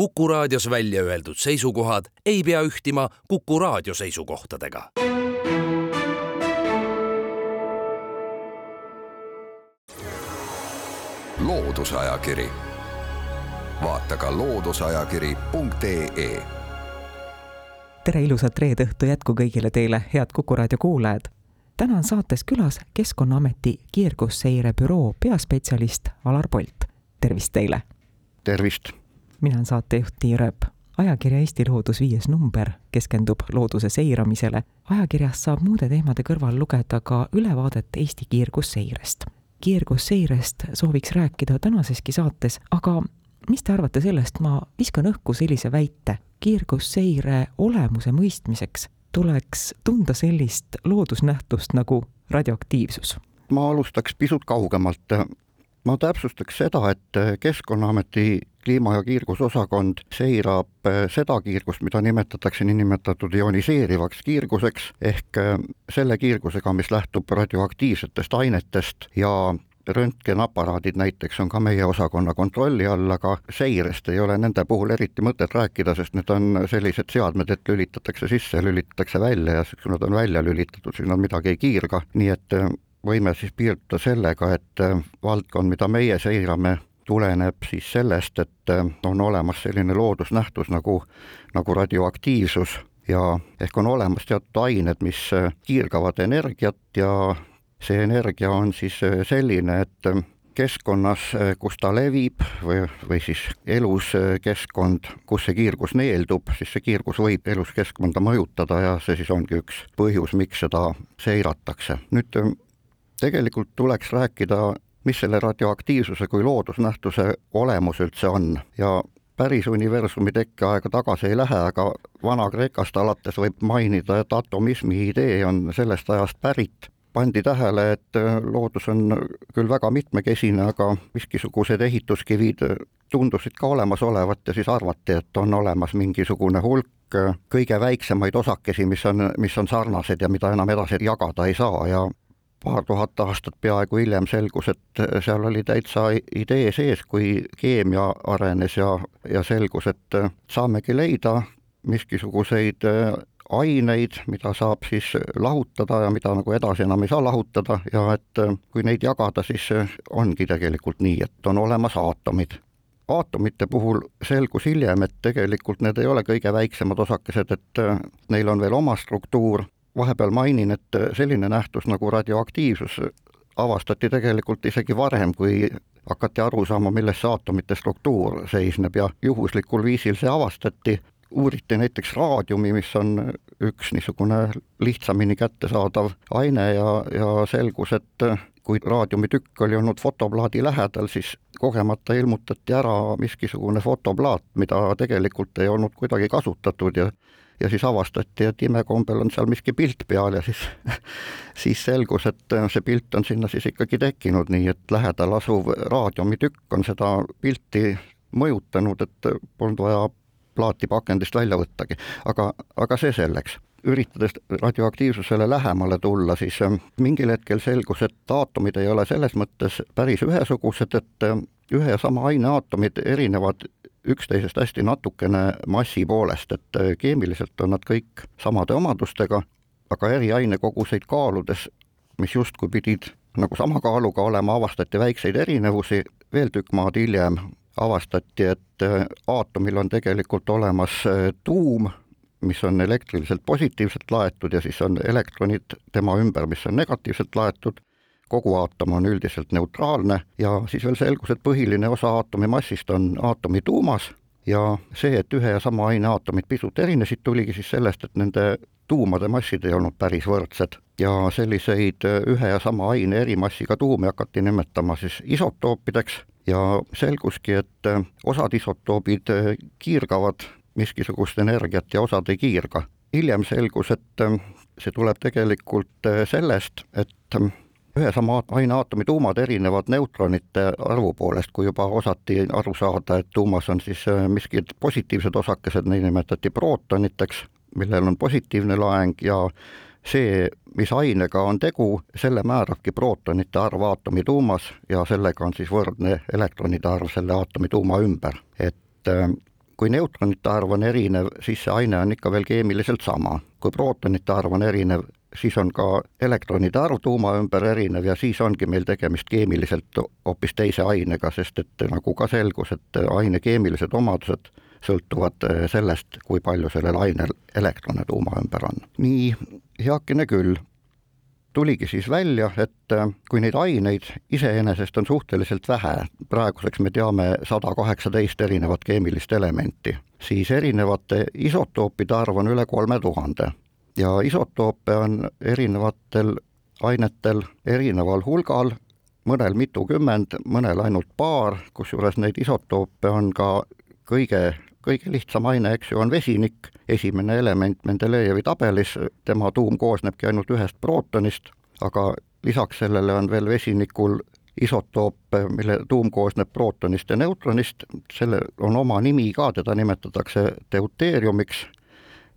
Kuku raadios välja öeldud seisukohad ei pea ühtima Kuku raadio seisukohtadega. loodusajakiri, vaata ka looduseajakiri.ee tere ilusat reede õhtu jätku kõigile teile, head Kuku raadio kuulajad. täna on saates külas Keskkonnaameti kiirgusseire büroo peaspetsialist Alar Polt. tervist teile! tervist! Mina olen saatejuht Tiia Rööp. ajakirja Eesti Loodus viies number keskendub looduse seiramisele. ajakirjast saab muude teemade kõrval lugeda ka ülevaadet Eesti kiirgusseirest. kiirgusseirest sooviks rääkida tänaseski saates, aga mis te arvate sellest, ma viskan õhku sellise väite, kiirgusseire olemuse mõistmiseks tuleks tunda sellist loodusnähtust nagu radioaktiivsus? ma alustaks pisut kaugemalt. Ma täpsustaks seda, et Keskkonnaameti kliima- ja kiirgusosakond seirab äh, seda kiirgust, mida nimetatakse niinimetatud ioniseerivaks kiirguseks ehk äh, selle kiirgusega, mis lähtub radioaktiivsetest ainetest ja röntgenaparaadid näiteks on ka meie osakonna kontrolli all, aga seirest ei ole nende puhul eriti mõtet rääkida, sest need on sellised seadmed, et lülitatakse sisse, lülitatakse välja ja kui nad on välja lülitatud, siis nad midagi ei kiirga, nii et võime siis piirduda sellega, et valdkond, mida meie seirame, tuleneb siis sellest, et äh, on olemas selline loodusnähtus nagu, nagu radioaktiivsus ja ehk on olemas teatud ained, mis äh, kiirgavad energiat ja see energia on siis äh, selline, et keskkonnas, kus ta levib või, või siis elus keskkond, kus see kiirgus neeldub, siis see kiirgus võib elus keskkonda mõjutada ja see siis ongi üks põhjus, miks seda seiratakse. nüüd tegelikult tuleks rääkida mis selle radioaktiivsuse kui loodusnähtuse olemus üldse on ja päris universumi tekkeaega tagasi ei lähe, aga Vana-Kreekast alates võib mainida, et atomismi idee on sellest ajast pärit. pandi tähele, et loodus on küll väga mitmekesine, aga miskisugused ehituskivid tundusid ka olemas olevat ja siis arvati, et on olemas mingisugune hulk kõige väiksemaid osakesi, mis on, mis on sarnased ja mida enam edasi jagada ei saa ja paar tuhat aastat peaaegu hiljem selgus, et seal oli täitsa idee sees, kui keemia arenes ja, ja selgus, et saamegi leida miskisuguseid aineid, mida saab siis lahutada ja mida nagu edasi enam ei saa lahutada ja et kui neid jagada, siis ongi tegelikult nii, et on olemas aatomid. aatomite puhul selgus hiljem, et tegelikult need ei ole kõige väiksemad osakesed, et neil on veel oma struktuur vahepeal mainin, et selline nähtus nagu radioaktiivsus avastati tegelikult isegi varem, kui hakati aru saama, milles see aatomite struktuur seisneb ja juhuslikul viisil see avastati, uuriti näiteks raadiumi, mis on üks niisugune lihtsamini kättesaadav aine ja, ja selgus, et kui raadiumitükk oli olnud fotoplaadi lähedal, siis kogemata ilmutati ära miskisugune fotoplaat, mida tegelikult ei olnud kuidagi kasutatud ja ja siis avastati, et imekombel on seal miski pilt peal ja siis siis selgus, et see pilt on sinna siis ikkagi tekkinud, nii et lähedal asuv raadiumitükk on seda pilti mõjutanud, et polnud vaja plaati pakendist välja võttagi, aga, aga see selleks. Üritades radioaktiivsusele lähemale tulla, siis mingil hetkel selgus, et aatomid ei ole selles mõttes päris ühesugused, et ühe ja sama aine aatomid erinevad üksteisest hästi natukene massi poolest, et äh, keemiliselt on nad kõik samade omadustega, aga eri ainekoguseid kaaludes, mis justkui pidid nagu sama kaaluga olema, avastati väikseid erinevusi, veel tükk maad hiljem avastati, et äh, aatomil on tegelikult olemas äh, tuum, mis on elektriliselt positiivselt laetud ja siis on elektronid tema ümber, mis on negatiivselt laetud kogu aatom on üldiselt neutraalne ja siis veel selgus, et põhiline osa aatomi massist on aatomi tuumas. Ja see, et ühe ja sama aine aatomid pisut erinesid, tuligi siis sellest, et nende tuumade massid ei olnud päris võrdsed. Ja selliseid ühe ja sama aine erimassiga tuumi hakati nimetama siis isotoopideks. Ja selguski, et osad isotoobid kiirgavad miskisugust energiat ja osad ei kiirga. hiljem selgus, et see tuleb tegelikult sellest, et ühe sama aine aatomi tuumad erinevad neutronite arvu poolest, kui juba osati aru saada, et tuumas on siis äh, miskid positiivsed osakesed, neid nimetati prootoniteks, millel on positiivne laeng ja see, mis ainega on tegu, selle määrabki prootonite arv aatomi tuumas ja sellega on siis võrdne elektronide arv selle aatomi tuuma ümber. et äh, kui neutronite arv on erinev, siis see aine on ikka veel keemiliselt sama. kui prootonite arv on erinev, siis on ka elektronide arv tuuma ümber erinev ja siis ongi meil tegemist keemiliselt hoopis teise ainega, sest et nagu ka selgus, et aine keemilised omadused sõltuvad sellest, kui palju sellel ainel elektrone tuuma ümber on. nii, heakene küll tuligi siis välja, et äh, kui neid aineid iseenesest on suhteliselt vähe, praeguseks me teame sada kaheksateist erinevat keemilist elementi, siis erinevate isotoopide arv on üle kolme tuhande ja isotoope on erinevatel ainetel erineval hulgal, mõnel mitukümmend, mõnel ainult paar, kusjuures neid isotoope on ka kõige kõige lihtsam aine, eks ju, on vesinik, esimene element Mendelejevi tabelis, tema tuum koosnebki ainult ühest prootonist, aga lisaks sellele on veel vesinikul isotoop, mille tuum koosneb prootonist ja neutronist, sellel on oma nimi ka, teda nimetatakse deuteeriumiks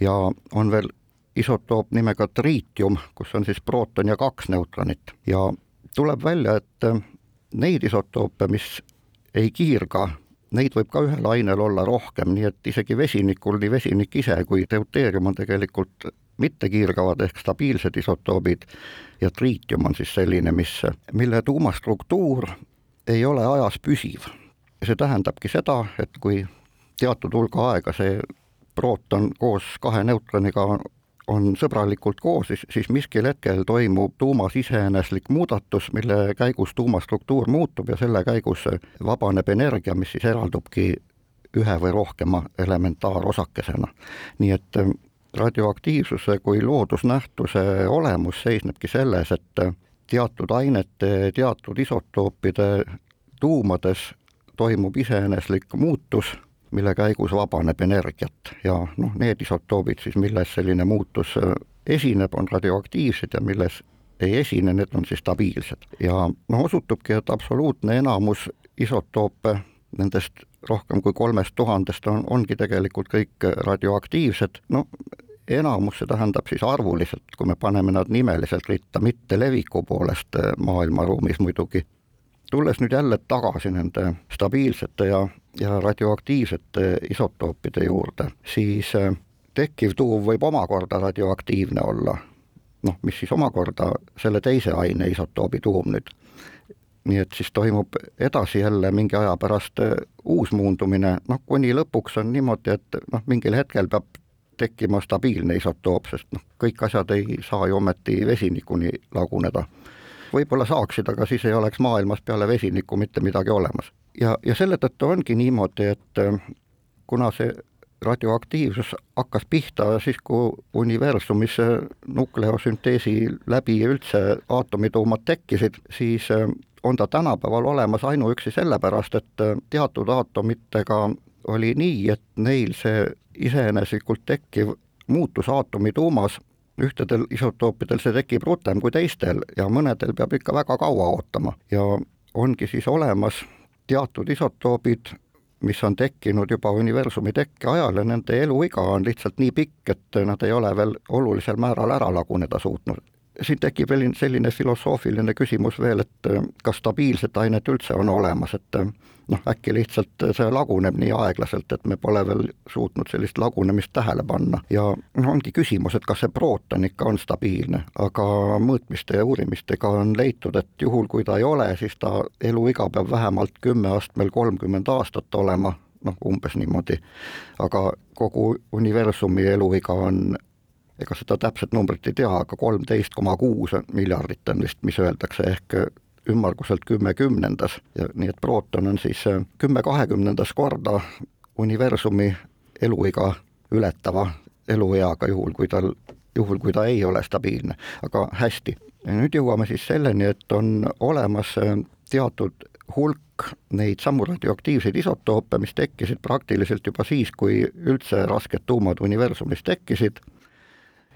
ja on veel isotoop nimega triitium, kus on siis prooton ja kaks neutronit ja tuleb välja, et neid isotoope, mis ei kiirga neid võib ka ühel ainel olla rohkem, nii et isegi vesinikul, nii vesinik ise kui deuteerium on tegelikult mittekiirgavad ehk stabiilsed isotoobid ja triitium on siis selline, mis, mille tuumastruktuur ei ole ajas püsiv. see tähendabki seda, et kui teatud hulga aega see prooton koos kahe neutroniga on sõbralikult koos, siis, siis miskil hetkel toimub tuumas iseeneslik muudatus, mille käigus tuumastruktuur muutub ja selle käigus vabaneb energia, mis siis eraldubki ühe või rohkema elementaarosakesena. nii et äh, radioaktiivsuse kui loodusnähtuse olemus seisnebki selles, et äh, teatud ainete, teatud isotoopide tuumades toimub iseeneslik muutus mille käigus vabaneb energiat ja noh, need isotoobid siis, milles selline muutus äh, esineb, on radioaktiivsed ja milles ei esine, need on siis stabiilsed. ja noh, osutubki, et absoluutne enamus isotoope nendest rohkem kui kolmest tuhandest on, ongi tegelikult kõik radioaktiivsed, no enamus, see tähendab siis arvuliselt, kui me paneme nad nimeliselt ritta, mitte leviku poolest äh, maailmaruumis muidugi. tulles nüüd jälle tagasi nende stabiilsete ja ja radioaktiivsete isotoopide juurde, siis äh, tekkiv tuum võib omakorda radioaktiivne olla, noh, mis siis omakorda selle teise aine isotoobi tuum nüüd. nii et siis toimub edasi jälle mingi aja pärast äh, uus muundumine, noh, kuni lõpuks on niimoodi, et noh, mingil hetkel peab tekkima stabiilne isotoop, sest noh, kõik asjad ei saa ju ometi vesinikuni laguneda. võib-olla saaksid, aga siis ei oleks maailmas peale vesiniku mitte midagi olemas ja, ja selle tõttu ongi niimoodi, et äh, kuna see radioaktiivsus hakkas pihta siis, kui universumis nukleosünteesi läbi üldse aatomituumad tekkisid, siis äh, on ta tänapäeval olemas ainuüksi sellepärast, et äh, teatud aatomitega oli nii, et neil see iseeneslikult tekkiv muutus aatomituumas ühtedel isotoopidel see tekib rutem kui teistel ja mõnedel peab ikka väga kaua ootama. Ja ongi siis olemas teatud isotoobid, mis on tekkinud juba universumi tekke ajal ja nende eluiga on lihtsalt nii pikk, et nad ei ole veel olulisel määral ära laguneda suutnud siin tekib veel selline filosoofiline küsimus veel, et äh, kas stabiilset ainet üldse on olemas, et äh, noh, äkki lihtsalt see laguneb nii aeglaselt, et me pole veel suutnud sellist lagunemist tähele panna ja noh, ongi küsimus, et kas see prooton ikka on stabiilne, aga mõõtmiste ja uurimistega on leitud, et juhul, kui ta ei ole, siis ta eluiga peab vähemalt kümme astmel kolmkümmend aastat olema, noh, umbes niimoodi. aga kogu universumi eluiga on ega seda täpset numbrit ei tea, aga kolmteist koma kuus miljardit on vist, mis öeldakse, ehk ümmarguselt kümme kümnendas. Ja nii et prooton on siis äh, kümme kahekümnendas korda universumi eluiga ületava elueaga, juhul kui tal, juhul kui ta ei ole stabiilne, aga hästi. nüüd jõuame siis selleni, et on olemas äh, teatud hulk neid samu radioaktiivseid isotoope, mis tekkisid praktiliselt juba siis, kui üldse rasked tuumad universumis tekkisid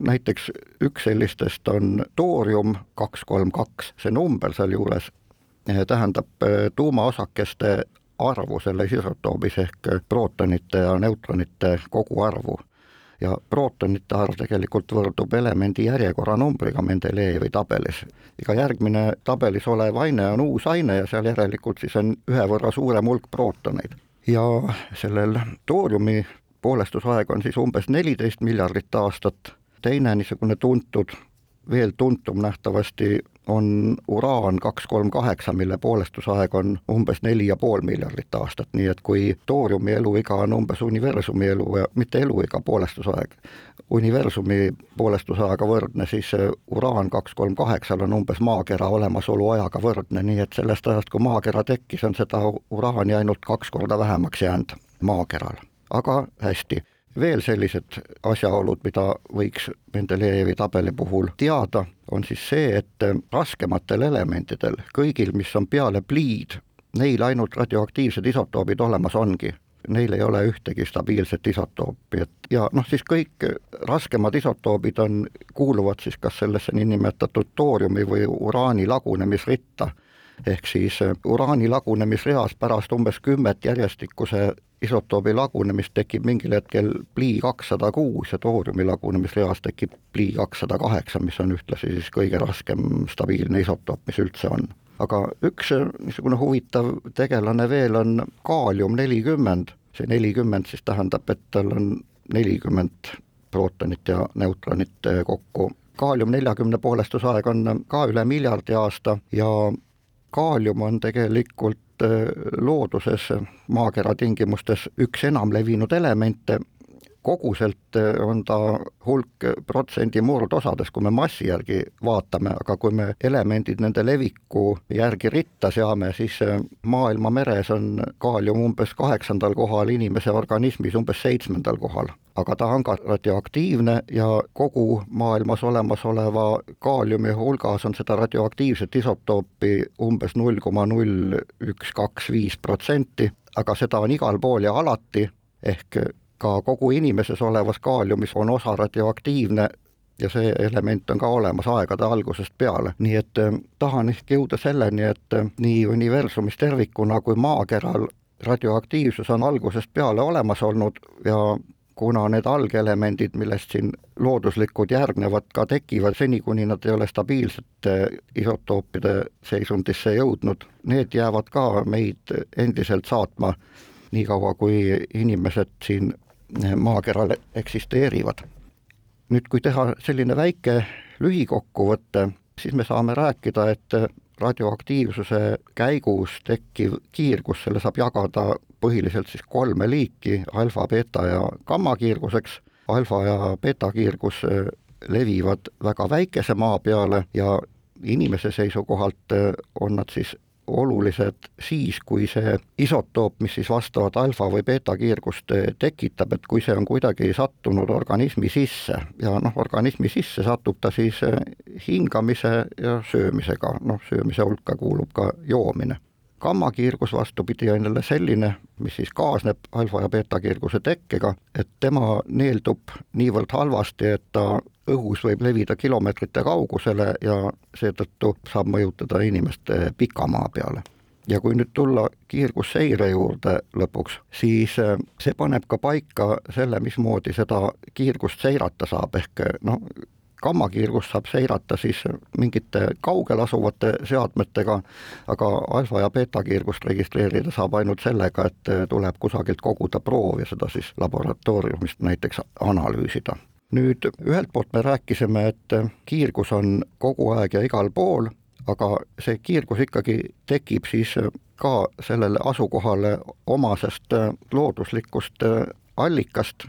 näiteks üks sellistest on toorium kaks kolm kaks, see number sealjuures eh, tähendab eh, tuumaosakeste arvu selles isotoobis ehk prootonite ja neutronite koguarvu. ja prootonite arv tegelikult võrdub elemendi järjekorranumbriga Mendelejevi tabelis. iga järgmine tabelis olev aine on uus aine ja seal järelikult siis on ühe võrra suurem hulk prootoneid ja sellel tooriumi poolestusaeg on siis umbes neliteist miljardit aastat, teine niisugune tuntud, veel tuntum nähtavasti on uraan kaks kolm kaheksa, mille poolestusaeg on umbes neli ja pool miljardit aastat, nii et kui tooriumi eluiga on umbes universumi elu, mitte eluiga, poolestusaeg, universumi poolestusajaga võrdne, siis uraan kaks kolm kaheksal on umbes maakera olemasolu ajaga võrdne, nii et sellest ajast, kui maakera tekkis, on seda uraani ainult kaks korda vähemaks jäänud maakeral. aga hästi veel sellised asjaolud, mida võiks Mendelejevi tabeli puhul teada, on siis see, et raskematel elementidel, kõigil, mis on peale pliid, neil ainult radioaktiivsed isotoobid olemas ongi. Neil ei ole ühtegi stabiilset isotoopi, et ja noh, siis kõik raskemad isotoobid on, kuuluvad siis kas sellesse niinimetatud tooriumi või uraani lagunemisritta ehk siis uraani lagunemisreas pärast umbes kümmet järjestikuse isotoobi lagunemist tekib mingil hetkel plii kakssada kuus ja tooriumi lagunemisreas tekib plii kakssada kaheksa, mis on ühtlasi siis kõige raskem stabiilne isotoop, mis üldse on. aga üks niisugune huvitav tegelane veel on kaalium nelikümmend, see nelikümmend siis tähendab, et tal on nelikümmend prootonit ja neutronit kokku. kaalium neljakümne poolestusaeg on ka üle miljardi aasta ja kaalium on tegelikult looduses maakera tingimustes üks enamlevinud elemente, koguselt äh, on ta hulk protsendi murdosades, kui me massi järgi vaatame, aga kui me elemendid nende leviku järgi ritta seame, siis äh, maailma meres on kaalium umbes kaheksandal kohal, inimese organismis umbes seitsmendal kohal. Aga ta on ka radioaktiivne ja kogu maailmas olemasoleva kaaliumi hulgas on seda radioaktiivset isotoopi umbes null koma null üks kaks viis protsenti, aga seda on igal pool ja alati, ehk ka kogu inimeses olevas kaaliumis on osa radioaktiivne ja see element on ka olemas aegade algusest peale, nii et eh, tahan ehk jõuda selleni, et eh, nii universumis tervikuna kui maakeral radioaktiivsus on algusest peale olemas olnud ja kuna need algelemendid, millest siin looduslikud järgnevad, ka tekivad seni, kuni nad ei ole stabiilsete isotoopide seisundisse jõudnud, need jäävad ka meid endiselt saatma, niikaua kui inimesed siin maakeral eksisteerivad. nüüd, kui teha selline väike lühikokkuvõte, siis me saame rääkida, et radioaktiivsuse käigus tekkiv kiirgus, selle saab jagada põhiliselt siis kolme liiki, alfa, beeta ja gamma kiirguseks. alfa ja beeta kiirgus levivad väga väikese maa peale ja inimese seisukohalt on nad siis olulised siis, kui see isotoop, mis siis vastavat alfa või beeta kiirgust äh, tekitab, et kui see on kuidagi sattunud organismi sisse ja noh, organismi sisse satub ta siis hingamise ja söömisega, noh, söömise hulka kuulub ka joomine gammakiirgus vastupidi on jälle selline, mis siis kaasneb alfa- ja beeta-kiirguse tekkega, et tema neeldub niivõrd halvasti, et ta õhus võib levida kilomeetrite kaugusele ja seetõttu saab mõjutada inimeste pika maa peale. Ja kui nüüd tulla kiirgusseire juurde lõpuks, siis äh, see paneb ka paika selle, mismoodi seda kiirgust seirata saab, ehk noh, gammakiirgust saab seirata siis mingite kaugel asuvate seadmetega, aga alfa- ja beeta-kiirgust registreerida saab ainult sellega, et tuleb kusagilt koguda proov ja seda siis laboratooriumist näiteks analüüsida. nüüd ühelt poolt me rääkisime, et kiirgus on kogu aeg ja igal pool, aga see kiirgus ikkagi tekib siis ka sellele asukohale omasest looduslikust allikast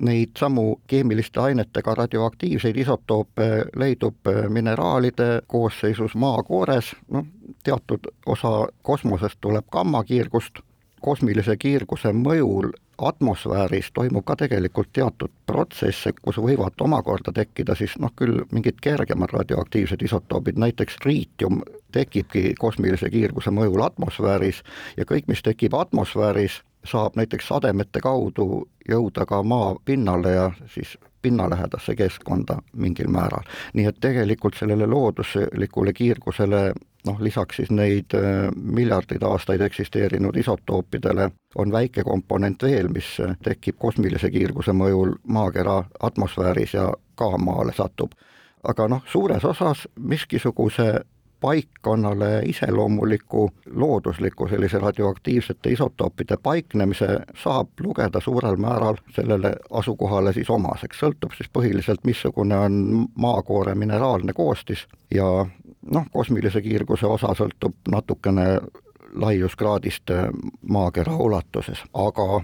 neid samu keemiliste ainetega radioaktiivseid isotoope leidub äh, mineraalide koosseisus maakoores, noh, teatud osa kosmosest tuleb gammakiirgust, kosmilise kiirguse mõjul atmosfääris toimub ka tegelikult teatud protsesse, kus võivad omakorda tekkida siis noh, küll mingid kergemad radioaktiivsed isotoobid, näiteks triitium tekibki kosmilise kiirguse mõjul atmosfääris ja kõik, mis tekib atmosfääris, saab näiteks sademete kaudu jõuda ka maa pinnale ja siis pinnalähedasse keskkonda mingil määral. nii et tegelikult sellele looduslikule kiirgusele noh, lisaks siis neid äh, miljardeid aastaid eksisteerinud isotoopidele on väike komponent veel, mis tekib kosmilise kiirguse mõjul maakera atmosfääris ja ka maale satub. aga noh, suures osas miskisuguse paikkonnale iseloomuliku loodusliku sellise radioaktiivsete isotoopide paiknemise saab lugeda suurel määral sellele asukohale siis omaseks, sõltub siis põhiliselt, missugune on maakoore mineraalne koostis ja noh, kosmilise kiirguse osa sõltub natukene laiuskraadist maakera ulatuses, aga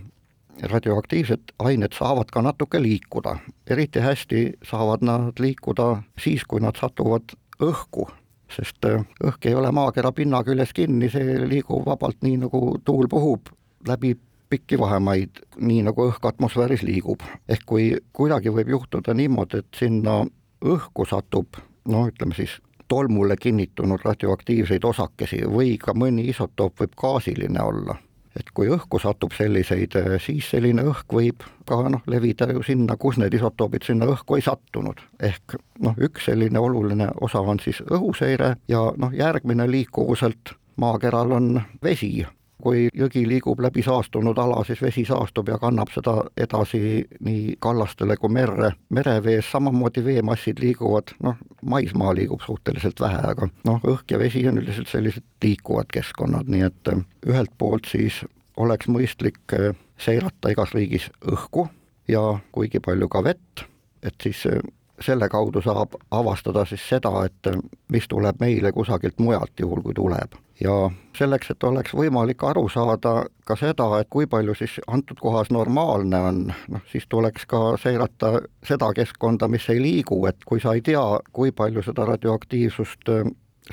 radioaktiivsed ained saavad ka natuke liikuda, eriti hästi saavad nad liikuda siis, kui nad satuvad õhku, sest äh, õhk ei ole maakera pinna küljes kinni, see liigub vabalt nii, nagu tuul puhub läbi pikki vahemaid, nii nagu õhk atmosfääris liigub. ehk kui kuidagi võib juhtuda niimoodi, et sinna õhku satub no ütleme siis tolmule kinnitunud radioaktiivseid osakesi või ka mõni isotoop võib gaasiline olla et kui õhku satub selliseid, eh, siis selline õhk võib ka noh, levida ju sinna, kus need isotoobid sinna õhku ei sattunud. ehk noh, üks selline oluline osa on siis õhuseire ja noh, järgmine liikuvuselt maakeral on vesi kui jõgi liigub läbi saastunud ala, siis vesi saastub ja kannab seda edasi nii kallastele kui merre. merevees samamoodi veemassid liiguvad, noh, maismaa liigub suhteliselt vähe, aga noh, õhk ja vesi on üldiselt sellised liikuvad keskkonnad, nii et äh, ühelt poolt siis oleks mõistlik äh, seirata igas riigis õhku ja kuigi palju ka vett, et siis äh, selle kaudu saab avastada siis seda, et mis tuleb meile kusagilt mujalt, juhul kui tuleb. Ja selleks, et oleks võimalik aru saada ka seda, et kui palju siis antud kohas normaalne on, noh siis tuleks ka seirata seda keskkonda, mis ei liigu, et kui sa ei tea, kui palju seda radioaktiivsust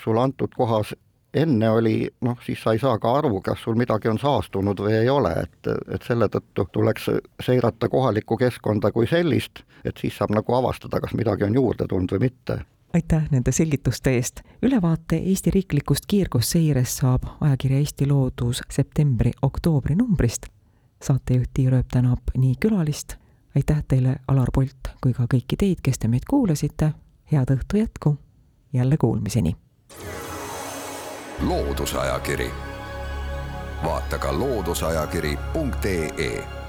sul antud kohas enne oli, noh, siis sa ei saa ka aru, kas sul midagi on saastunud või ei ole, et, et selle tõttu tuleks seirata kohalikku keskkonda kui sellist, et siis saab nagu avastada, kas midagi on juurde tulnud või mitte aitäh nende selgituste eest. ülevaate Eesti riiklikust kiirgusseirest saab ajakirja Eesti Loodus septembri-oktoobri numbrist. saatejuht Tiir Ööp tänab nii külalist, aitäh teile, Alar Pult, kui ka kõiki teid, kes te meid kuulasite. head õhtu jätku, jälle kuulmiseni loodusajakiri, vaata ka looduseajakiri.ee